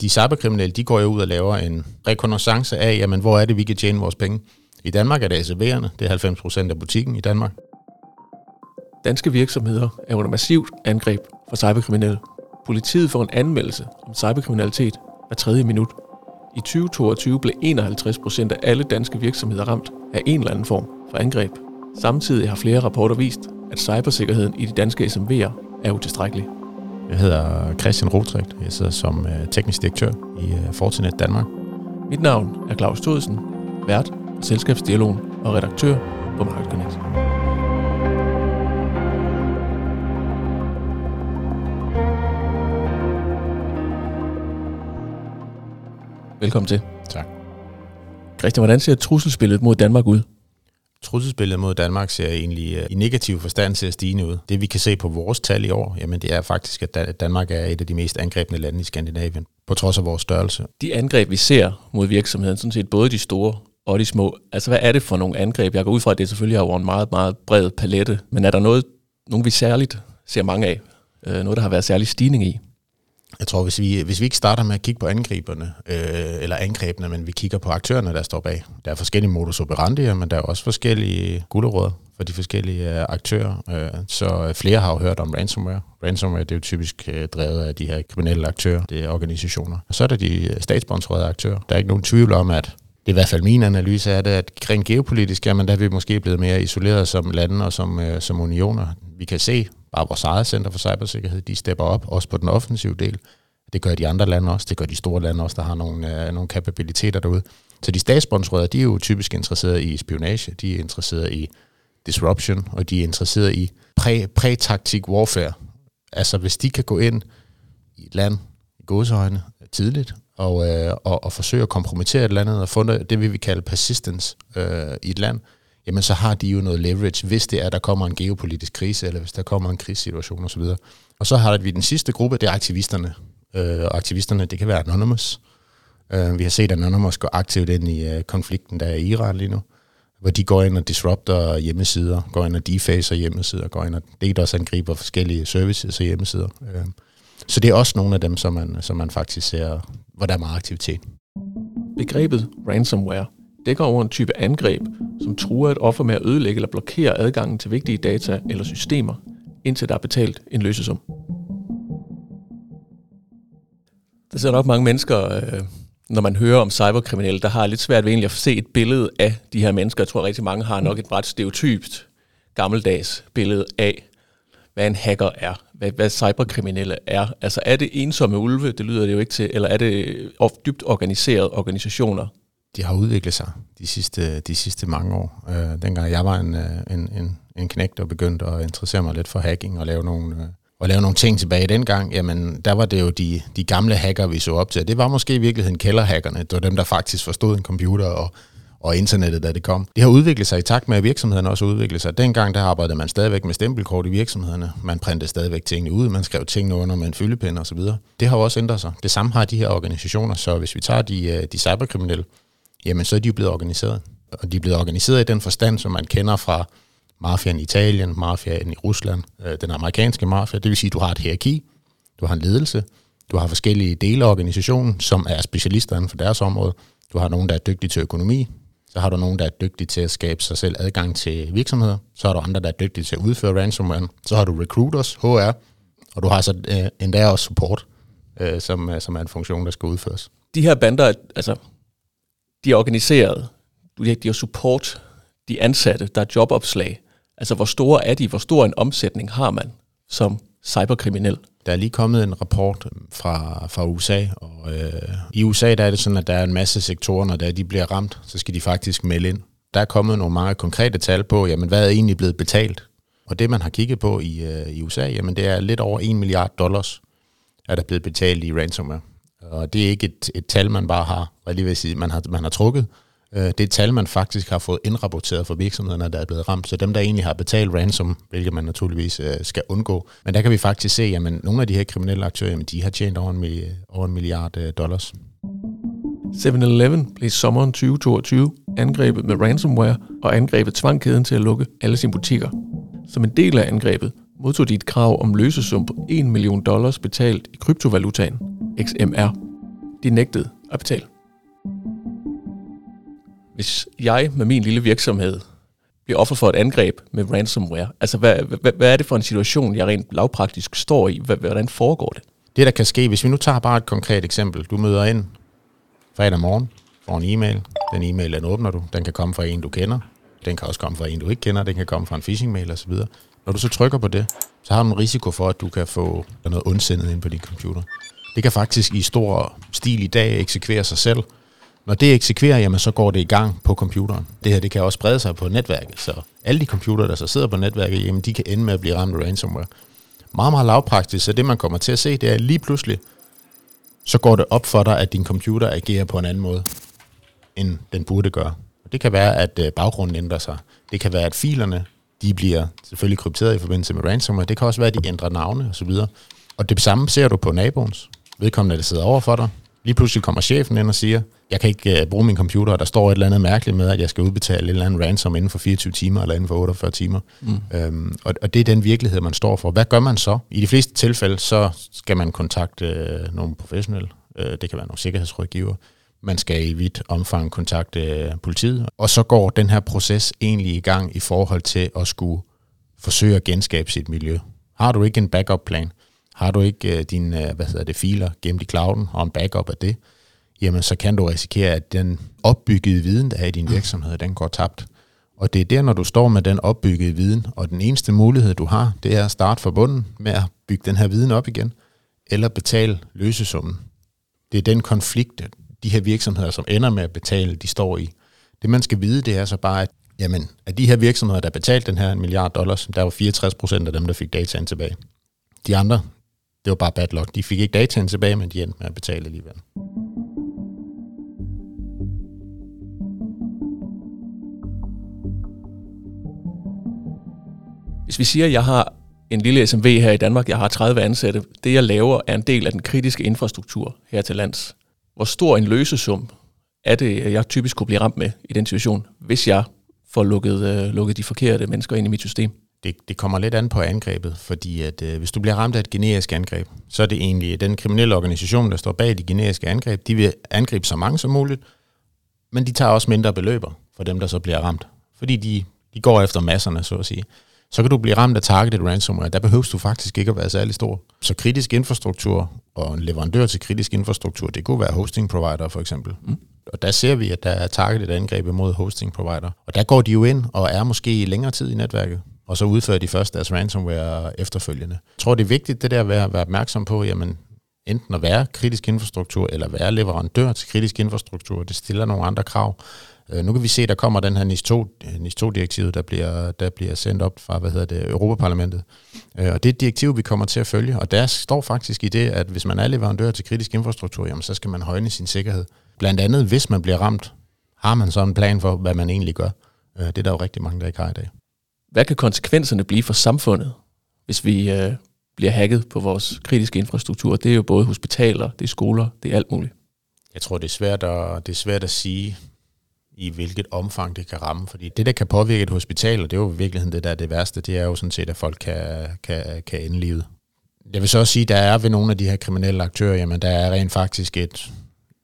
De cyberkriminelle, de går jo ud og laver en rekonnaissance af, jamen, hvor er det, vi kan tjene vores penge. I Danmark er det SV'erne, det er 90 procent af butikken i Danmark. Danske virksomheder er under massivt angreb fra cyberkriminelle. Politiet får en anmeldelse om cyberkriminalitet hver tredje minut. I 2022 blev 51 procent af alle danske virksomheder ramt af en eller anden form for angreb. Samtidig har flere rapporter vist, at cybersikkerheden i de danske SMV'er er utilstrækkelig. Jeg hedder Christian Rotrigt. Jeg sidder som øh, teknisk direktør i øh, Fortinet Danmark. Mit navn er Claus Thodesen, vært på Selskabsdialogen og redaktør på Market Connect. Velkommen til. Tak. Christian, hvordan ser trusselsbilledet mod Danmark ud? Trusselsbilledet mod Danmark ser egentlig øh, i negativ forstand ser stigende ud. Det vi kan se på vores tal i år, jamen det er faktisk, at Danmark er et af de mest angrebne lande i Skandinavien, på trods af vores størrelse. De angreb, vi ser mod virksomheden, sådan set både de store og de små, altså hvad er det for nogle angreb? Jeg går ud fra, at det selvfølgelig er over en meget, meget bred palette, men er der noget, nogen vi særligt ser mange af? Øh, noget, der har været særlig stigning i? Jeg tror, hvis vi, hvis vi ikke starter med at kigge på angriberne, øh, eller angrebene, men vi kigger på aktørerne, der står bag. Der er forskellige modus operandi, men der er også forskellige gulderåd for de forskellige øh, aktører. Øh, så flere har jo hørt om ransomware. Ransomware det er jo typisk øh, drevet af de her kriminelle aktører, det er organisationer. Og så er der de øh, statssponsorerede aktører. Der er ikke nogen tvivl om, at det er i hvert fald min analyse af det, at rent geopolitisk, jamen der er vi måske blevet mere isoleret som lande og som, øh, som unioner. Vi kan se, bare vores eget center for cybersikkerhed, de stepper op, også på den offensive del. Det gør de andre lande også, det gør de store lande også, der har nogle, øh, nogle kapabiliteter derude. Så de statssponsorerede, de er jo typisk interesseret i spionage, de er interesseret i disruption, og de er interesseret i præ, præ-taktik warfare. Altså hvis de kan gå ind i et land, i godsøjne, tidligt, og, øh, og, og forsøge at kompromittere et land og funde det, det, vi vil kalde persistence øh, i et land, jamen så har de jo noget leverage, hvis det er, der kommer en geopolitisk krise, eller hvis der kommer en krigssituation osv. Og så har vi den sidste gruppe, det er aktivisterne. Øh, og aktivisterne, det kan være Anonymous. Øh, vi har set Anonymous gå aktivt ind i øh, konflikten, der er i Iran lige nu, hvor de går ind og disrupter hjemmesider, går ind og defacer hjemmesider, går ind og DDoS angriber forskellige services og hjemmesider. Øh, så det er også nogle af dem, som man, som man faktisk ser, hvor der er meget aktivitet. Begrebet ransomware dækker over en type angreb, som truer et offer med at ødelægge eller blokere adgangen til vigtige data eller systemer, indtil der er betalt en løsesum. Der sidder nok mange mennesker, øh, når man hører om cyberkriminelle, der har lidt svært ved egentlig at se et billede af de her mennesker. Jeg tror, at rigtig mange har nok et ret stereotypt gammeldags billede af, hvad en hacker er, hvad, hvad cyberkriminelle er. Altså er det ensomme ulve, det lyder det jo ikke til, eller er det øh, dybt organiserede organisationer, de har udviklet sig de sidste, de sidste mange år. Øh, dengang jeg var en, øh, en, en, en knægt og begyndte at interessere mig lidt for hacking og lave nogle, øh, og lave nogle ting tilbage dengang, jamen der var det jo de, de gamle hacker, vi så op til. Det var måske i virkeligheden kælderhackerne. Det var dem, der faktisk forstod en computer og, og internettet, da det kom. Det har udviklet sig i takt med, at virksomhederne også udviklet sig. Dengang der arbejdede man stadigvæk med stempelkort i virksomhederne. Man printede stadigvæk tingene ud, man skrev tingene under med en fyldepind osv. Det har også ændret sig. Det samme har de her organisationer, så hvis vi tager de, øh, de cyberkriminelle, jamen så er de jo blevet organiseret. Og de er blevet organiseret i den forstand, som man kender fra mafiaen i Italien, mafiaen i Rusland, øh, den amerikanske mafia. Det vil sige, at du har et hierarki, du har en ledelse, du har forskellige dele af organisationen, som er specialister inden for deres område. Du har nogen, der er dygtige til økonomi, så har du nogen, der er dygtige til at skabe sig selv adgang til virksomheder, så har du andre, der er dygtige til at udføre ransomware, så har du recruiters, HR, og du har så øh, endda også support, øh, som, som er en funktion, der skal udføres. De her bander, altså de er organiseret, de har support, de ansatte, der er jobopslag. Altså, hvor store er de? Hvor stor en omsætning har man som cyberkriminel? Der er lige kommet en rapport øhm, fra, fra USA, og øh, i USA der er det sådan, at der er en masse sektorer, når der de bliver ramt, så skal de faktisk melde ind. Der er kommet nogle meget konkrete tal på, jamen hvad er egentlig blevet betalt? Og det, man har kigget på i, øh, i USA, jamen det er lidt over 1 milliard dollars, er der blevet betalt i ransomware. Og det er ikke et, et tal, man bare har, hvad lige vil sige, man har, man har trukket. Øh, det er et tal, man faktisk har fået indrapporteret fra virksomhederne, der er blevet ramt. Så dem, der egentlig har betalt ransom, hvilket man naturligvis øh, skal undgå. Men der kan vi faktisk se, at nogle af de her kriminelle aktører, jamen, de har tjent over en, milliard, over en milliard øh, dollars. 7-Eleven blev sommeren 2022 angrebet med ransomware og angrebet tvang kæden til at lukke alle sine butikker. Som en del af angrebet modtog de et krav om løsesum på 1 million dollars betalt i kryptovalutaen XMR. de nægtede at betale. Hvis jeg med min lille virksomhed bliver offer for et angreb med ransomware, altså hvad, hvad, hvad er det for en situation, jeg rent lavpraktisk står i? Hvordan foregår det? Det, der kan ske, hvis vi nu tager bare et konkret eksempel. Du møder ind fredag morgen, får en e-mail. Den e-mail, den åbner du. Den kan komme fra en, du kender. Den kan også komme fra en, du ikke kender. Den kan komme fra en phishing-mail osv. Når du så trykker på det, så har du en risiko for, at du kan få noget ondsindet ind på din computer. Det kan faktisk i stor stil i dag eksekvere sig selv. Når det eksekverer, jamen, så går det i gang på computeren. Det her det kan også sprede sig på netværket, så alle de computere, der så sidder på netværket, jamen, de kan ende med at blive ramt af ransomware. Meget, meget lavpraktisk, så det man kommer til at se, det er lige pludselig, så går det op for dig, at din computer agerer på en anden måde, end den burde gøre. Det kan være, at øh, baggrunden ændrer sig. Det kan være, at filerne de bliver selvfølgelig krypteret i forbindelse med ransomware. Det kan også være, at de ændrer navne osv. Og det samme ser du på naboens. Vedkommende, der sidder over for dig. Lige pludselig kommer chefen ind og siger, jeg kan ikke uh, bruge min computer, og der står et eller andet mærkeligt med, at jeg skal udbetale et eller andet ransom inden for 24 timer, eller inden for 48 timer. Mm. Øhm, og, og det er den virkelighed, man står for. Hvad gør man så? I de fleste tilfælde, så skal man kontakte uh, nogle professionelle. Uh, det kan være nogle sikkerhedsrådgiver. Man skal i vidt omfang kontakte øh, politiet. Og så går den her proces egentlig i gang i forhold til at skulle forsøge at genskabe sit miljø. Har du ikke en backup-plan, har du ikke øh, dine øh, hvad hedder det, filer gemt i clouden og en backup af det, jamen så kan du risikere, at den opbyggede viden, der er i din virksomhed, den går tabt. Og det er der, når du står med den opbyggede viden, og den eneste mulighed, du har, det er at starte fra bunden med at bygge den her viden op igen, eller betale løsesummen. Det er den konflikt, de her virksomheder, som ender med at betale, de står i. Det man skal vide, det er så bare, at jamen, af de her virksomheder, der betalte den her en milliard dollars, der var 64 procent af dem, der fik dataen tilbage. De andre, det var bare bad luck. De fik ikke dataen tilbage, men de endte med at betale alligevel. Hvis vi siger, at jeg har en lille SMV her i Danmark, jeg har 30 ansatte, det jeg laver er en del af den kritiske infrastruktur her til lands. Hvor stor en løsesum er det, jeg typisk kunne blive ramt med i den situation, hvis jeg får lukket, øh, lukket de forkerte mennesker ind i mit system? Det, det kommer lidt an på angrebet, fordi at, øh, hvis du bliver ramt af et generisk angreb, så er det egentlig den kriminelle organisation, der står bag de generiske angreb, de vil angribe så mange som muligt, men de tager også mindre beløber for dem, der så bliver ramt. Fordi de, de går efter masserne, så at sige så kan du blive ramt af targeted ransomware. Der behøver du faktisk ikke at være særlig stor. Så kritisk infrastruktur og en leverandør til kritisk infrastruktur, det kunne være hosting provider for eksempel. Mm. Og der ser vi, at der er targeted angreb imod hosting provider. Og der går de jo ind og er måske i længere tid i netværket og så udfører de først deres ransomware efterfølgende. Jeg tror, det er vigtigt det der at være, være opmærksom på, jamen enten at være kritisk infrastruktur eller være leverandør til kritisk infrastruktur. Det stiller nogle andre krav. Øh, nu kan vi se, at der kommer den her NIS2-direktivet, NIS der bliver, der bliver sendt op fra hvad hedder det, Europaparlamentet. Øh, og det er et direktiv, vi kommer til at følge, og der står faktisk i det, at hvis man er leverandør til kritisk infrastruktur, jamen, så skal man højne sin sikkerhed. Blandt andet, hvis man bliver ramt, har man så en plan for, hvad man egentlig gør. Øh, det er der jo rigtig mange, der ikke har i dag. Hvad kan konsekvenserne blive for samfundet, hvis vi øh, bliver hacket på vores kritiske infrastruktur? Det er jo både hospitaler, det er skoler, det er alt muligt. Jeg tror, det er svært at, det er svært at sige i hvilket omfang det kan ramme. Fordi det, der kan påvirke et hospital, og det er jo i virkeligheden det, der er det værste, det er jo sådan set, at folk kan, kan, kan ende livet. Jeg vil så også sige, at der er ved nogle af de her kriminelle aktører, jamen der er rent faktisk et,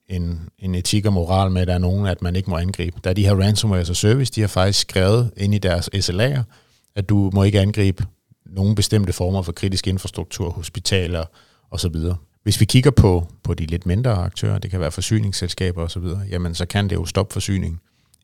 en, en etik og moral med, at der er nogen, at man ikke må angribe. Der er de her ransomware og service, de har faktisk skrevet ind i deres SLA'er, at du må ikke angribe nogle bestemte former for kritisk infrastruktur, hospitaler osv. Hvis vi kigger på, på de lidt mindre aktører, det kan være forsyningsselskaber osv., jamen så kan det jo stoppe forsyningen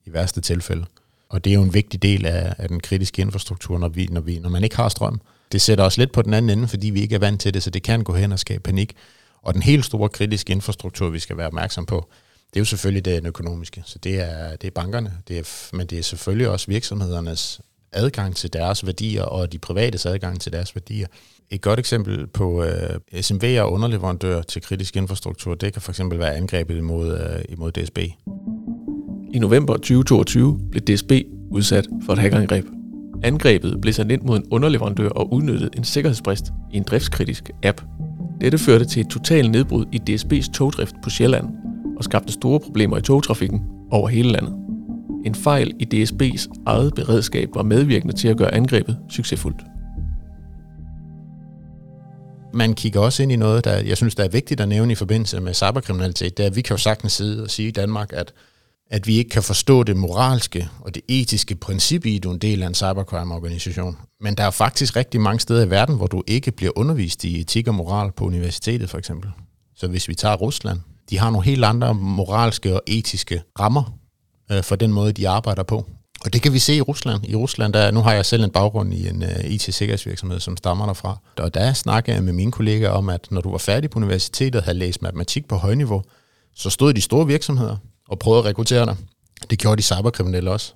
i værste tilfælde. Og det er jo en vigtig del af, af den kritiske infrastruktur, når, vi, når, vi, når man ikke har strøm. Det sætter os lidt på den anden ende, fordi vi ikke er vant til det, så det kan gå hen og skabe panik. Og den helt store kritiske infrastruktur, vi skal være opmærksom på, det er jo selvfølgelig det økonomiske. Så det er, det er bankerne, det er, men det er selvfølgelig også virksomhedernes adgang til deres værdier og de privates adgang til deres værdier. Et godt eksempel på øh, SMV'er og underleverandører til kritisk infrastruktur, det kan fx være angrebet imod, øh, imod DSB. I november 2022 blev DSB udsat for et hackerangreb. Angrebet blev sat ind mod en underleverandør og udnyttede en sikkerhedsbrist i en driftskritisk app. Dette førte til et totalt nedbrud i DSB's togdrift på Sjælland og skabte store problemer i togtrafikken over hele landet. En fejl i DSB's eget beredskab var medvirkende til at gøre angrebet succesfuldt. Man kigger også ind i noget, der jeg synes, der er vigtigt at nævne i forbindelse med cyberkriminalitet. Det er, at vi kan jo sagtens sidde og sige i Danmark, at, at vi ikke kan forstå det moralske og det etiske princip i, at du er en del af en cybercrime-organisation. Men der er faktisk rigtig mange steder i verden, hvor du ikke bliver undervist i etik og moral på universitetet, for eksempel. Så hvis vi tager Rusland, de har nogle helt andre moralske og etiske rammer øh, for den måde, de arbejder på. Og det kan vi se i Rusland. I Rusland, der, nu har jeg selv en baggrund i en øh, uh, IT-sikkerhedsvirksomhed, som stammer derfra. Og der snakkede jeg med mine kollegaer om, at når du var færdig på universitetet og havde læst matematik på højniveau, så stod de store virksomheder og prøvede at rekruttere dig. Det gjorde de cyberkriminelle også.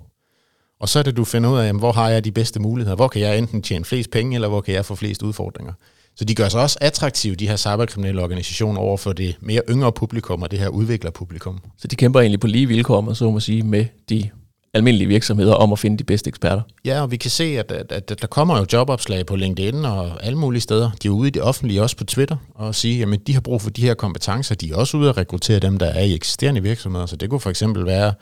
Og så er det, du finder ud af, jamen, hvor har jeg de bedste muligheder? Hvor kan jeg enten tjene flest penge, eller hvor kan jeg få flest udfordringer? Så de gør sig også attraktive, de her cyberkriminelle organisationer, over for det mere yngre publikum og det her udviklerpublikum. Så de kæmper egentlig på lige vilkår, man så må sige, med de almindelige virksomheder om at finde de bedste eksperter. Ja, og vi kan se, at, at, at der kommer jo jobopslag på LinkedIn og alle mulige steder. De er ude i det offentlige, også på Twitter, og sige, at de har brug for de her kompetencer. De er også ude at rekruttere dem, der er i eksisterende virksomheder. Så det kunne for eksempel være,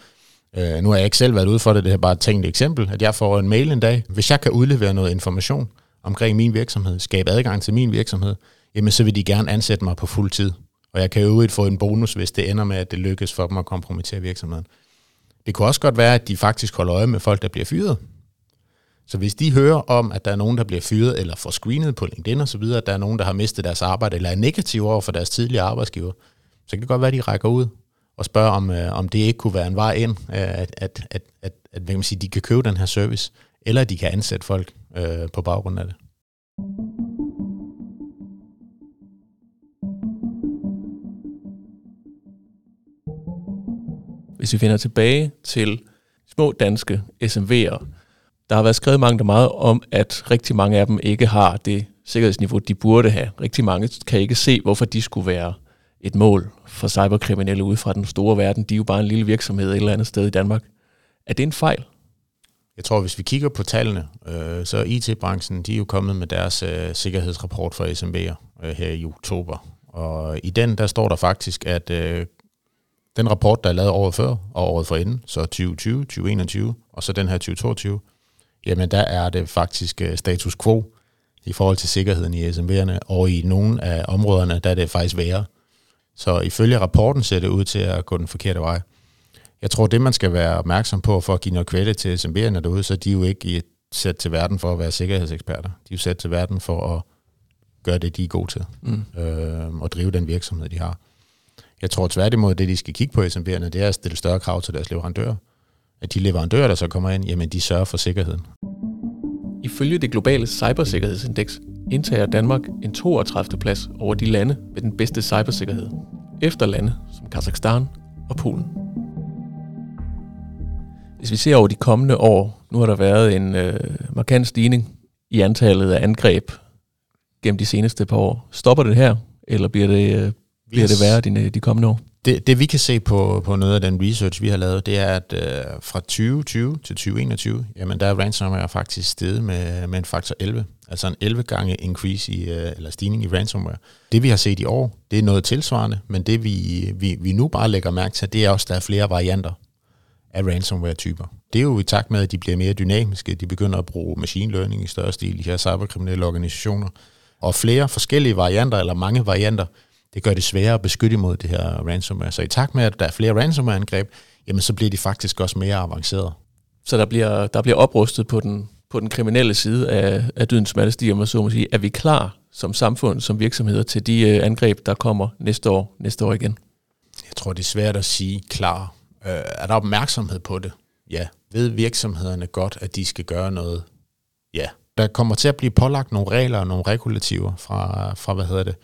øh, nu har jeg ikke selv været ude for det, det er bare et tænkt eksempel, at jeg får en mail en dag. Hvis jeg kan udlevere noget information omkring min virksomhed, skabe adgang til min virksomhed, jamen så vil de gerne ansætte mig på fuld tid. Og jeg kan jo få en bonus, hvis det ender med, at det lykkes for dem at kompromittere virksomheden. Det kunne også godt være, at de faktisk holder øje med folk, der bliver fyret. Så hvis de hører om, at der er nogen, der bliver fyret eller får screenet på LinkedIn og så videre, at der er nogen, der har mistet deres arbejde eller er negative over for deres tidligere arbejdsgiver, så kan det godt være, at de rækker ud og spørger, om, øh, om det ikke kunne være en vej ind, øh, at, at, at, at, at hvad man sige, de kan købe den her service, eller at de kan ansætte folk øh, på baggrund af det. Hvis vi finder tilbage til små danske SMV'er, der har været skrevet mange der meget om, at rigtig mange af dem ikke har det sikkerhedsniveau, de burde have. Rigtig mange kan ikke se, hvorfor de skulle være et mål for cyberkriminelle ude fra den store verden. De er jo bare en lille virksomhed et eller andet sted i Danmark. Er det en fejl? Jeg tror, hvis vi kigger på tallene, øh, så er IT-branchen, de er jo kommet med deres øh, sikkerhedsrapport for SMB'er øh, her i oktober. Og i den, der står der faktisk, at øh, den rapport, der er lavet året før og året forinden, så 2020, 2021 og så den her 2022, jamen der er det faktisk øh, status quo i forhold til sikkerheden i SMV'erne, og i nogle af områderne, der er det faktisk værre. Så ifølge rapporten ser det ud til at gå den forkerte vej. Jeg tror, det man skal være opmærksom på for at give noget kvæde til SMV'erne derude, så de er jo ikke sat til verden for at være sikkerhedseksperter. De er jo sat til verden for at gøre det, de er gode til, mm. øh, og drive den virksomhed, de har. Jeg tror tværtimod, det de skal kigge på SMB'erne, det er at stille større krav til deres leverandører. At de leverandører, der så kommer ind, jamen de sørger for sikkerheden. Ifølge det globale cybersikkerhedsindeks indtager Danmark en 32. plads over de lande med den bedste cybersikkerhed, efter lande som Kazakhstan og Polen. Hvis vi ser over de kommende år, nu har der været en øh, markant stigning i antallet af angreb gennem de seneste par år. Stopper det her, eller bliver det, øh, bliver det værre de, de kommende år? Det, det vi kan se på, på noget af den research, vi har lavet, det er, at øh, fra 2020 til 2021, jamen der er ransomware faktisk steget med, med en faktor 11. Altså en 11 gange increase i, øh, eller stigning i ransomware. Det vi har set i år, det er noget tilsvarende, men det vi, vi, vi nu bare lægger mærke til, det er også, at der er flere varianter af ransomware-typer. Det er jo i takt med, at de bliver mere dynamiske, de begynder at bruge machine learning i større stil, de her cyberkriminelle organisationer, og flere forskellige varianter, eller mange varianter, det gør det sværere at beskytte imod det her ransomware. Så i takt med, at der er flere ransomware-angreb, jamen så bliver de faktisk også mere avancerede. Så der bliver, der bliver oprustet på den, på den kriminelle side af, af dydens smalle stiger, man så må sige. Er vi klar som samfund, som virksomheder, til de øh, angreb, der kommer næste år, næste år igen? Jeg tror, det er svært at sige klar. Øh, er der opmærksomhed på det? Ja. Ved virksomhederne godt, at de skal gøre noget? Ja. Der kommer til at blive pålagt nogle regler og nogle regulativer fra, fra hvad hedder det,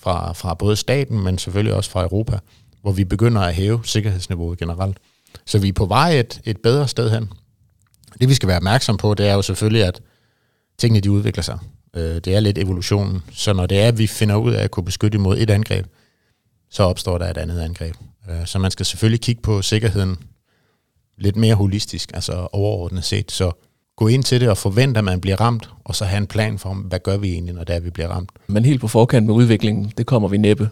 fra, fra både staten, men selvfølgelig også fra Europa, hvor vi begynder at hæve sikkerhedsniveauet generelt. Så vi er på vej et, et bedre sted hen. Det vi skal være opmærksom på, det er jo selvfølgelig, at tingene de udvikler sig. Øh, det er lidt evolutionen. Så når det er, at vi finder ud af at kunne beskytte imod et angreb, så opstår der et andet angreb. Øh, så man skal selvfølgelig kigge på sikkerheden lidt mere holistisk, altså overordnet set. Så gå ind til det og forvente, at man bliver ramt, og så have en plan for, hvad gør vi egentlig, når det er, vi bliver ramt. Men helt på forkant med udviklingen, det kommer vi næppe.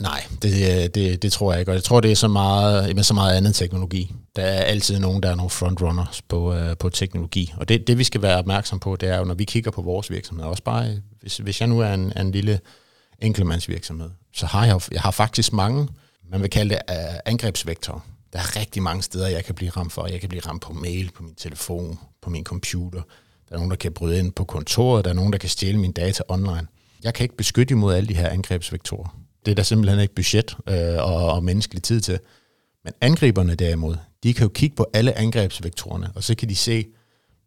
Nej, det, det, det tror jeg ikke. Og jeg tror, det er så meget, med så meget andet teknologi. Der er altid nogen, der er nogle frontrunners på, uh, på teknologi. Og det, det, vi skal være opmærksom på, det er jo, når vi kigger på vores virksomhed, også bare, hvis, hvis jeg nu er en, en lille enkeltmandsvirksomhed, så har jeg, jeg har faktisk mange, man vil kalde det uh, angrebsvektorer. Der er rigtig mange steder, jeg kan blive ramt for. Jeg kan blive ramt på mail, på min telefon, på min computer. Der er nogen, der kan bryde ind på kontoret. Der er nogen, der kan stjæle mine data online. Jeg kan ikke beskytte imod alle de her angrebsvektorer. Det er der simpelthen ikke budget øh, og, og menneskelig tid til. Men angriberne derimod, de kan jo kigge på alle angrebsvektorerne, og så kan de se,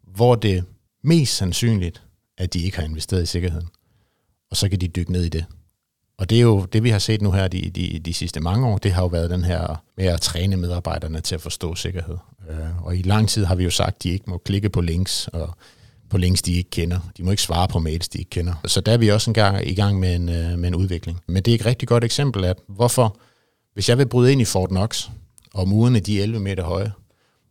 hvor det er mest sandsynligt, at de ikke har investeret i sikkerheden. Og så kan de dykke ned i det. Og det er jo det, vi har set nu her de, de, de sidste mange år, det har jo været den her med at træne medarbejderne til at forstå sikkerhed. Øh, og i lang tid har vi jo sagt, at de ikke må klikke på links, og på links, de ikke kender. De må ikke svare på mails, de ikke kender. Så der er vi også engang i gang med en, øh, med en udvikling. Men det er et rigtig godt eksempel af, hvorfor, hvis jeg vil bryde ind i Fort Knox, og murene de er 11 meter høje,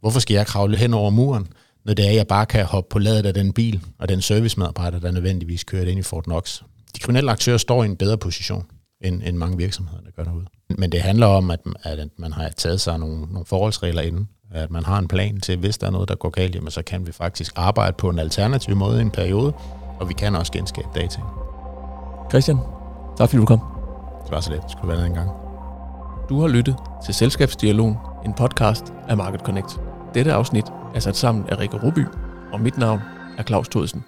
hvorfor skal jeg kravle hen over muren, når det er, at jeg bare kan hoppe på ladet af den bil, og den servicemedarbejder, der nødvendigvis kører ind i Fort Knox. De kriminelle aktører står i en bedre position, end, end mange virksomheder, der gør derude. Men det handler om, at, at man har taget sig nogle, nogle forholdsregler inden, at man har en plan til, hvis der er noget, der går galt, jamen, så kan vi faktisk arbejde på en alternativ måde i en periode, og vi kan også genskabe data. Christian, tak fordi du kom. Det var så lidt. Det skulle være en gang. Du har lyttet til Selskabsdialogen, en podcast af Market Connect. Dette afsnit er sat sammen af Rikke Ruby, og mit navn er Claus Thodesen.